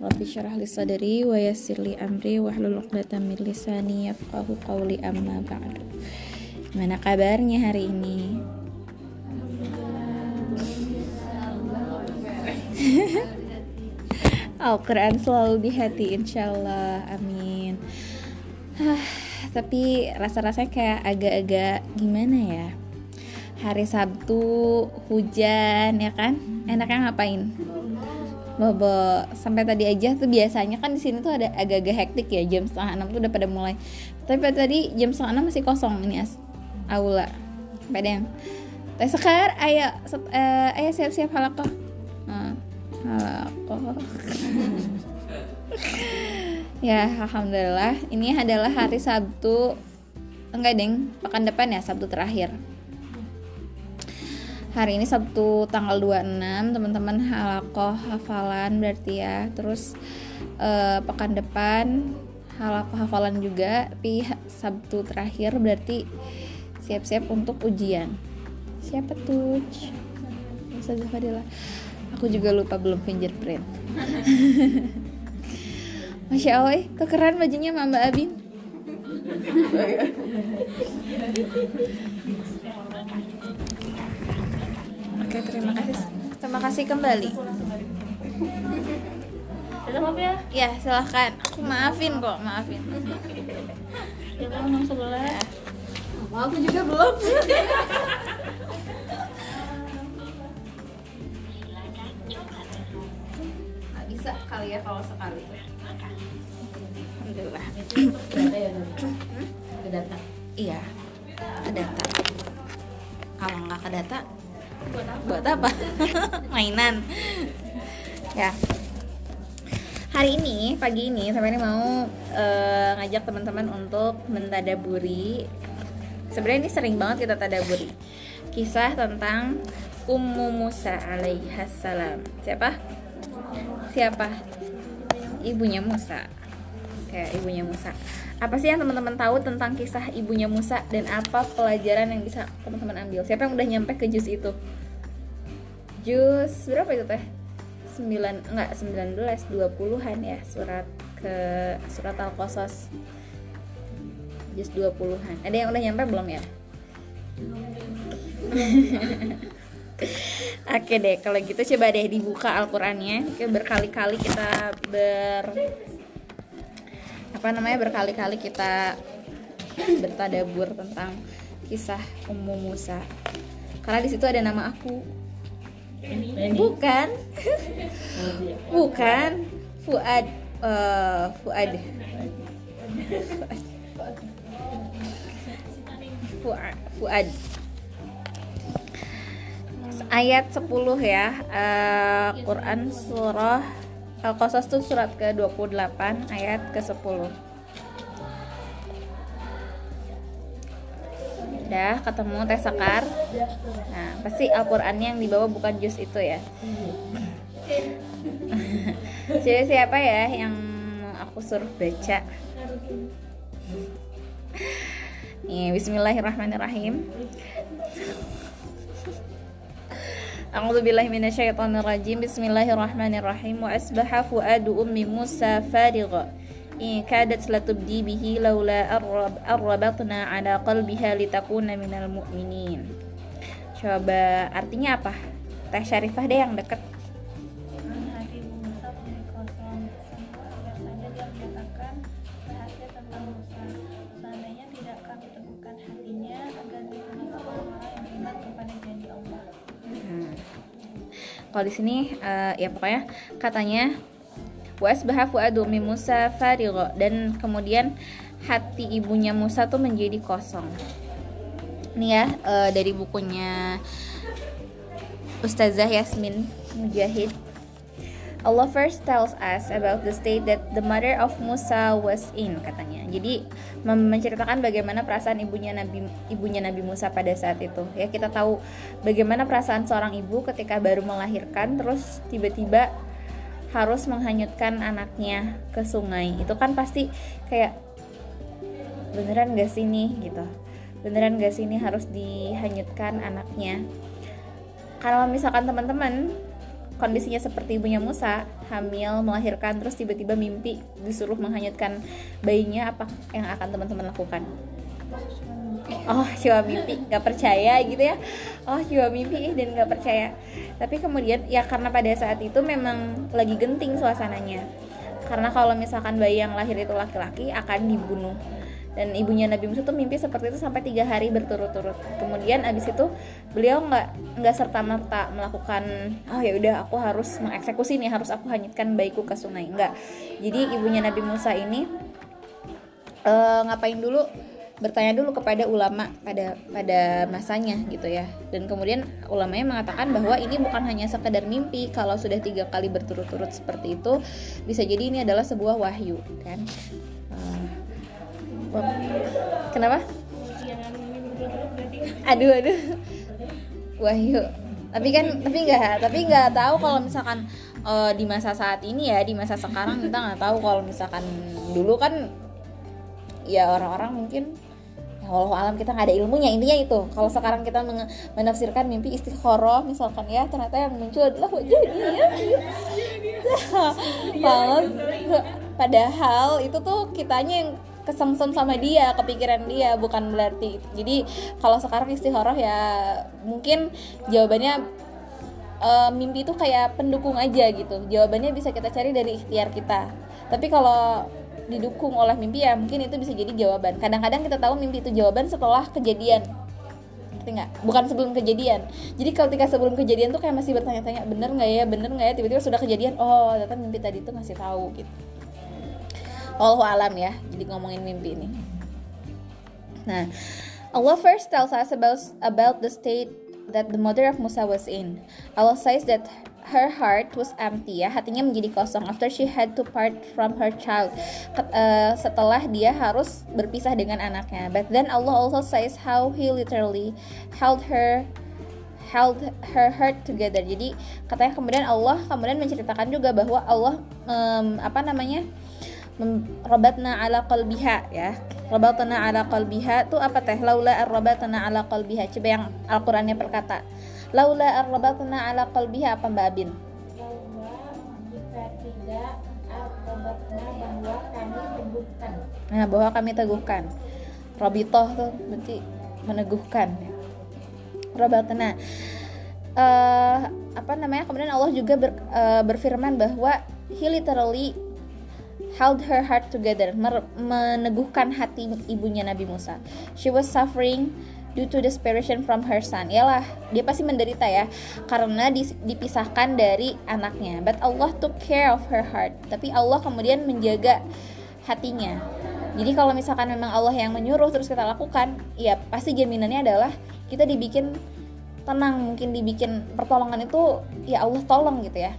Rabbi syarah li sadri wa yassir li amri wahlul 'uqdatam min lisani yafqahu qawli amma ba'du. Gimana kabarnya hari ini? Al-Quran selalu di hati insyaallah. Amin. Ah, tapi rasa-rasanya kayak agak-agak gimana ya? Hari Sabtu hujan ya kan? Enaknya ngapain bobo. Sampai tadi aja tuh biasanya kan di sini tuh ada agak-agak hektik ya jam setengah enam tuh udah pada mulai. Tapi tadi jam setengah enam masih kosong ini as. Aula. Pada yang teh sekar ayah uh, ayah siap-siap halakoh uh, halakoh ya alhamdulillah. Ini adalah hari Sabtu. Enggak deng. Pekan depan ya Sabtu terakhir hari ini Sabtu tanggal 26 teman-teman halakoh hafalan berarti ya. Terus uh, pekan depan halakoh hafalan juga. Tapi Sabtu terakhir berarti siap-siap untuk ujian. Siapa tuh? Ustazah Fadila. Aku juga lupa belum fingerprint. Masya Allah, kekeren bajunya Mbak Abin. Terima kasih. Terima kasih kembali. Sudah maaf ya? Ya, silahkan. Aku maafin kok, maafin. Ya nomor sebelah. Aku juga belum. Nggak bisa kali ya kalau sekali. Alhamdulillah. Ya Ke data. Iya, ke data. Kalau nggak ke data, Buat apa? Mainan. ya. Hari ini, pagi ini, sampai ini mau eh, ngajak teman-teman untuk mentadaburi. Sebenarnya ini sering banget kita tadaburi. Kisah tentang Ummu Musa alaihassalam. Siapa? Siapa? Ibunya Musa. Kayak ibunya Musa. Apa sih yang teman-teman tahu tentang kisah ibunya Musa dan apa pelajaran yang bisa teman-teman ambil? Siapa yang udah nyampe ke jus itu? Jus berapa itu teh? 9 enggak 19 20-an ya surat ke surat Al-Qasas. Jus 20-an. Ada yang udah nyampe belum ya? Oke deh, kalau gitu coba deh dibuka Al-Qur'annya. Berkali-kali kita ber apa namanya berkali-kali kita bertadabur tentang kisah Ummu Musa. Karena di situ ada nama aku. Bukan. Bukan. Fuad eh, Fuad. Fuad. Fuad. Ayat 10 ya. eh, Quran surah Al-Qasas tuh surat ke-28 ayat ke-10. Udah ketemu Teh Sekar. Nah, pasti Al-Qur'annya yang dibawa bukan jus itu ya. Jadi siapa ya yang aku suruh baca? Nih, bismillahirrahmanirrahim. A'udzu billahi minasyaitonir rajim. Bismillahirrahmanirrahim. Wa asbaha fuadu ummi Musa farigha. Coba artinya apa? Teh Syarifah deh yang deket. Kalau di sini eh, ya pokoknya katanya wasbaha fuadu ummi Musa farigha dan kemudian hati ibunya Musa tuh menjadi kosong. Ini ya eh, dari bukunya Ustazah Yasmin Mujahid. Allah first tells us about the state that the mother of Musa was in katanya. Jadi menceritakan bagaimana perasaan ibunya Nabi ibunya Nabi Musa pada saat itu. Ya kita tahu bagaimana perasaan seorang ibu ketika baru melahirkan terus tiba-tiba harus menghanyutkan anaknya ke sungai. Itu kan pasti kayak beneran gak sih nih gitu. Beneran gak sih ini harus dihanyutkan anaknya. Kalau misalkan teman-teman kondisinya seperti ibunya Musa hamil melahirkan terus tiba-tiba mimpi disuruh menghanyutkan bayinya apa yang akan teman-teman lakukan? Oh cuma mimpi nggak percaya gitu ya. Oh cuma mimpi dan nggak percaya. Tapi kemudian ya karena pada saat itu memang lagi genting suasananya. Karena kalau misalkan bayi yang lahir itu laki-laki akan dibunuh dan ibunya Nabi Musa tuh mimpi seperti itu sampai tiga hari berturut-turut. Kemudian abis itu beliau nggak nggak serta merta melakukan oh ya udah aku harus mengeksekusi nih harus aku hanyutkan bayiku ke sungai. Enggak jadi ibunya Nabi Musa ini uh, ngapain dulu? Bertanya dulu kepada ulama pada pada masanya gitu ya. Dan kemudian ulamanya mengatakan bahwa ini bukan hanya sekedar mimpi kalau sudah tiga kali berturut-turut seperti itu bisa jadi ini adalah sebuah wahyu kan Kenapa? Aduh aduh. Wahyu. Tapi kan tapi nggak tapi nggak tahu kalau misalkan uh, di masa saat ini ya di masa sekarang kita nggak tahu kalau misalkan dulu kan ya orang-orang mungkin ya Allah alam kita nggak ada ilmunya intinya itu kalau sekarang kita menafsirkan mimpi istikharah misalkan ya ternyata yang muncul adalah wajah dia padahal itu tuh kitanya yang kesemsem sama dia kepikiran dia bukan berarti. Jadi kalau sekarang istikharah ya mungkin jawabannya uh, mimpi itu kayak pendukung aja gitu. Jawabannya bisa kita cari dari ikhtiar kita. Tapi kalau didukung oleh mimpi ya mungkin itu bisa jadi jawaban. Kadang-kadang kita tahu mimpi itu jawaban setelah kejadian. Nggak? Bukan sebelum kejadian. Jadi ketika sebelum kejadian tuh kayak masih bertanya-tanya bener nggak ya? Bener nggak ya? Tiba-tiba sudah kejadian oh ternyata mimpi tadi itu ngasih tahu gitu Allah alam ya jadi ngomongin mimpi ini. Nah Allah first tells us about about the state that the mother of Musa was in. Allah says that her heart was empty ya hatinya menjadi kosong after she had to part from her child. Uh, setelah dia harus berpisah dengan anaknya. But then Allah also says how he literally held her held her heart together. Jadi katanya kemudian Allah kemudian menceritakan juga bahwa Allah um, apa namanya robatna ala qalbiha ya. Robatna ala qalbiha itu apa teh? Laula ar-rabatna ala qalbiha. Coba yang Al-Qur'annya berkata laula ar-rabatna ala qalbiha apa Mbak Abin? Nah bahwa kami teguhkan. Robitoh tuh berarti meneguhkan. Robatna uh, apa namanya? Kemudian Allah juga ber, uh, berfirman bahwa he literally held her heart together, meneguhkan hati ibunya Nabi Musa. She was suffering due to desperation from her son. Yalah, dia pasti menderita ya karena dipisahkan dari anaknya. But Allah took care of her heart. Tapi Allah kemudian menjaga hatinya. Jadi kalau misalkan memang Allah yang menyuruh terus kita lakukan, ya pasti jaminannya adalah kita dibikin tenang, mungkin dibikin pertolongan itu ya Allah tolong gitu ya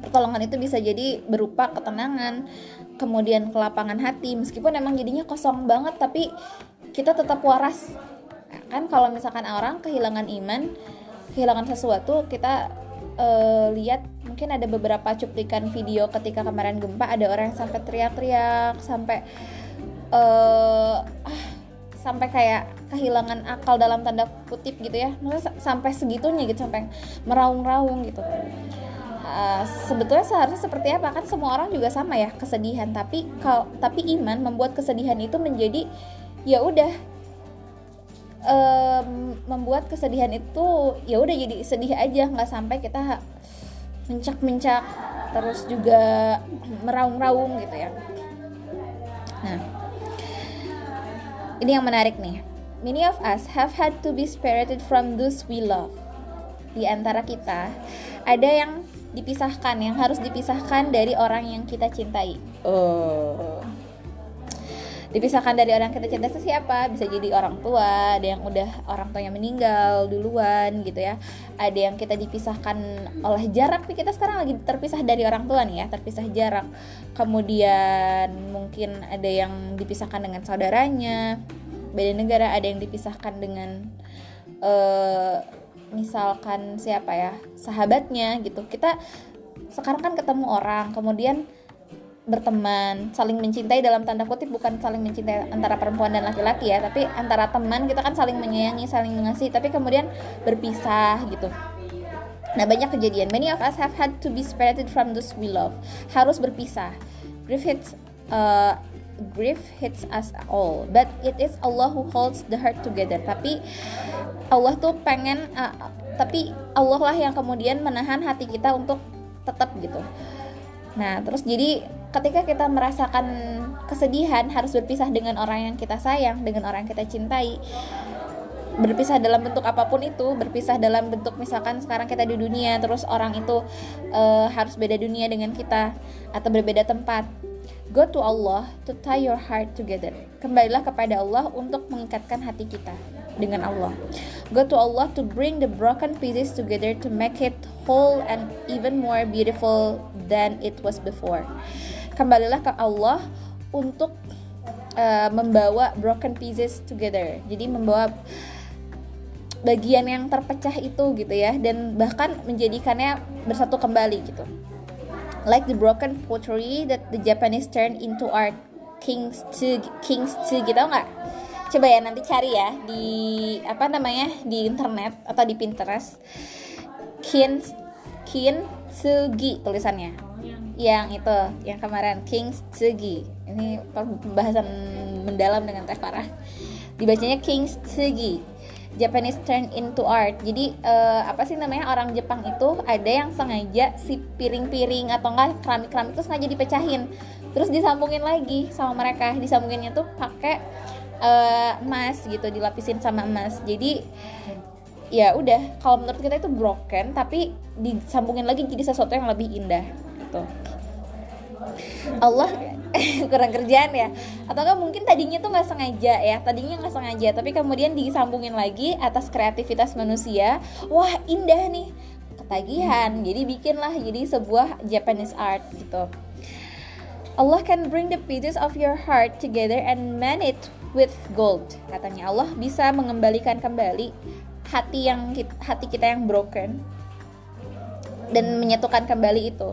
pertolongan itu bisa jadi berupa ketenangan kemudian kelapangan hati. Meskipun emang jadinya kosong banget tapi kita tetap waras. Kan kalau misalkan orang kehilangan iman kehilangan sesuatu kita uh, lihat mungkin ada beberapa cuplikan video ketika kemarin gempa ada orang yang sampai teriak-teriak sampai uh, sampai kayak kehilangan akal dalam tanda kutip gitu ya. Maksudnya sampai segitunya gitu sampai meraung-raung gitu uh, sebetulnya seharusnya seperti apa? Kan semua orang juga sama ya kesedihan. Tapi kalau tapi iman membuat kesedihan itu menjadi ya udah um, membuat kesedihan itu ya udah jadi sedih aja. Nggak sampai kita mencak-mencak terus juga meraung-raung gitu ya. Nah ini yang menarik nih. Many of us have had to be separated from those we love. Di antara kita ada yang dipisahkan yang harus dipisahkan dari orang yang kita cintai. Oh. Dipisahkan dari orang yang kita cintai itu siapa? Bisa jadi orang tua ada yang udah orang tuanya meninggal duluan gitu ya. Ada yang kita dipisahkan oleh jarak nih kita sekarang lagi terpisah dari orang tua nih ya terpisah jarak. Kemudian mungkin ada yang dipisahkan dengan saudaranya beda negara ada yang dipisahkan dengan uh, misalkan siapa ya sahabatnya gitu kita sekarang kan ketemu orang kemudian berteman saling mencintai dalam tanda kutip bukan saling mencintai antara perempuan dan laki-laki ya tapi antara teman kita kan saling menyayangi saling mengasihi tapi kemudian berpisah gitu Nah banyak kejadian. Many of us have had to be separated from those we love. Harus berpisah. Grief hits uh, grief hits us all. But it is Allah who holds the heart together. Tapi Allah tuh pengen. Uh, tapi Allah lah yang kemudian menahan hati kita untuk tetap gitu. Nah terus jadi ketika kita merasakan kesedihan harus berpisah dengan orang yang kita sayang, dengan orang yang kita cintai berpisah dalam bentuk apa pun itu berpisah dalam bentuk misalkan sekarang kita di dunia terus orang itu uh, harus beda dunia dengan kita atau berbeda tempat go to Allah to tie your heart together. Kembalilah kepada Allah untuk mengikatkan hati kita dengan Allah. Go to Allah to bring the broken pieces together to make it whole and even more beautiful than it was before. Kembalilah ke Allah untuk uh, membawa broken pieces together. Jadi membawa bagian yang terpecah itu gitu ya. Dan bahkan menjadikannya bersatu kembali gitu like the broken pottery that the Japanese turn into art kings to kings to gitu nggak? Coba ya nanti cari ya di apa namanya di internet atau di Pinterest. Kin kin sugi tulisannya. Yang itu yang kemarin Kings Tsugi. Ini pembahasan mendalam dengan teh parah dibacanya Kings Tsugi Japanese turn into art. Jadi uh, apa sih namanya orang Jepang itu ada yang sengaja si piring-piring atau enggak keramik-keramik itu sengaja dipecahin, terus disambungin lagi sama mereka. Disambunginnya tuh pakai uh, emas gitu, dilapisin sama emas. Jadi ya udah kalau menurut kita itu broken tapi disambungin lagi jadi sesuatu yang lebih indah gitu. Allah kurang kerjaan ya. Atau kan mungkin tadinya tuh nggak sengaja ya. Tadinya nggak sengaja tapi kemudian disambungin lagi atas kreativitas manusia. Wah indah nih. Ketagihan. Jadi bikinlah jadi sebuah Japanese art gitu. Allah can bring the pieces of your heart together and mend it with gold. Katanya Allah bisa mengembalikan kembali hati yang hati kita yang broken dan menyatukan kembali itu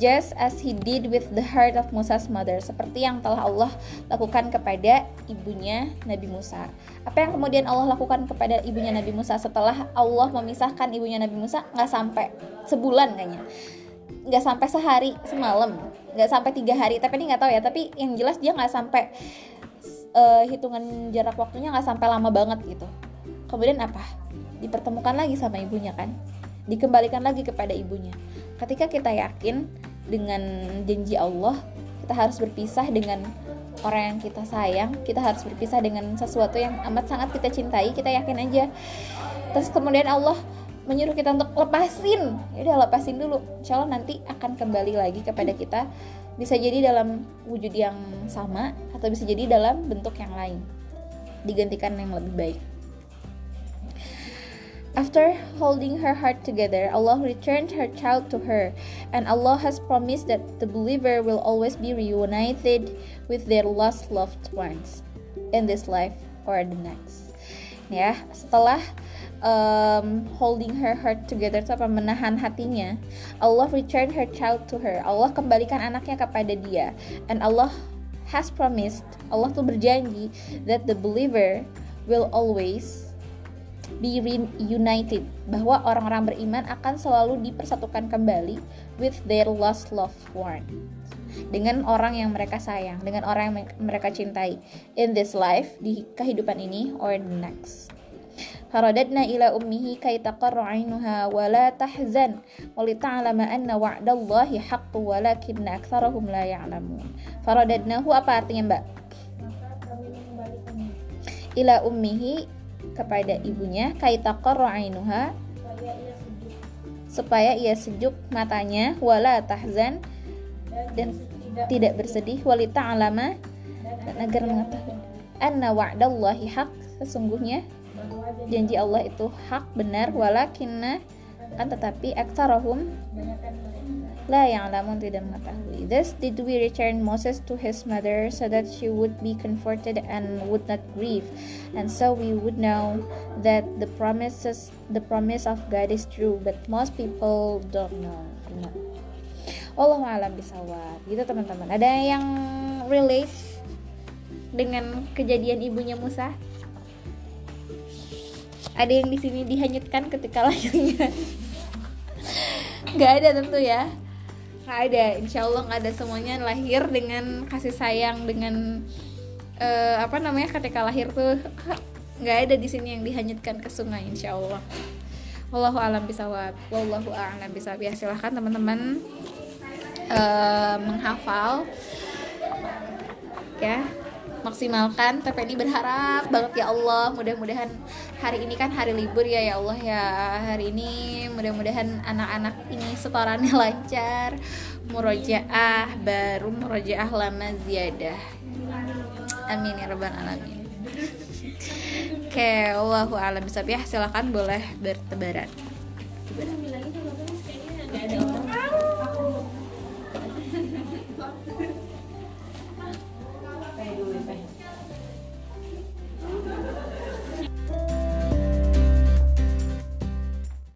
just as he did with the heart of Musa's mother, seperti yang telah Allah lakukan kepada ibunya Nabi Musa. Apa yang kemudian Allah lakukan kepada ibunya Nabi Musa setelah Allah memisahkan ibunya Nabi Musa nggak sampai sebulan kayaknya, nggak sampai sehari semalam, nggak sampai tiga hari. Tapi ini nggak tahu ya. Tapi yang jelas dia nggak sampai uh, hitungan jarak waktunya nggak sampai lama banget gitu. Kemudian apa? Dipertemukan lagi sama ibunya kan? Dikembalikan lagi kepada ibunya. Ketika kita yakin dengan janji Allah kita harus berpisah dengan orang yang kita sayang kita harus berpisah dengan sesuatu yang amat sangat kita cintai kita yakin aja. Terus kemudian Allah menyuruh kita untuk lepasin. Ya udah lepasin dulu. Insya Allah nanti akan kembali lagi kepada kita. Bisa jadi dalam wujud yang sama atau bisa jadi dalam bentuk yang lain. Digantikan yang lebih baik After holding her heart together, Allah returned her child to her, and Allah has promised that the believer will always be reunited with their lost loved ones in this life or the next. Ya, setelah um, holding her heart together apa menahan hatinya, Allah returned her child to her. Allah kembalikan anaknya kepada dia, and Allah has promised, Allah tuh berjanji that the believer will always be reunited bahwa orang-orang beriman akan selalu dipersatukan kembali with their lost loved one dengan orang yang mereka sayang, dengan orang yang mereka cintai in this life di kehidupan ini or the next. فرددنا إلى أمه كي تقر عينها ولا تحزن ولتعلم أن وعد الله حق ولكن أكثرهم لا يعلمون فرددناه apa artinya mbak? Ila ummihi kepada ibunya ainuha supaya ia sejuk matanya wala tahzan dan tidak bersedih walita alama dan agar mengetahui anna wa'dallahi haq sesungguhnya janji Allah itu hak benar walakinna kan tetapi aktsarahum La yang lamun tidak mengetahui. Thus did we return Moses to his mother so that she would be comforted and would not grieve, and so we would know that the promises the promise of God is true, but most people don't know. Allah alam bisawab. Gitu teman-teman. Ada yang relate dengan kejadian ibunya Musa? Ada yang di sini dihanyutkan ketika lahirnya nggak ada tentu ya nggak ada insya Allah nggak ada semuanya lahir dengan kasih sayang dengan eh, apa namanya ketika lahir tuh nggak ada di sini yang dihanyutkan ke sungai insya Allah Wallahu alam bisawab Wallahu a'lam bisawab ya silahkan teman-teman eh, menghafal. Ya maksimalkan. Ini berharap banget ya Allah. Mudah-mudahan hari ini kan hari libur ya ya Allah ya. Hari ini mudah-mudahan anak-anak ini setorannya lancar. Murojaah baru murojaah lama ziyadah. Amin ya rabbal alamin. Oke Allahu alam bisa ya silakan boleh bertebaran. Kayak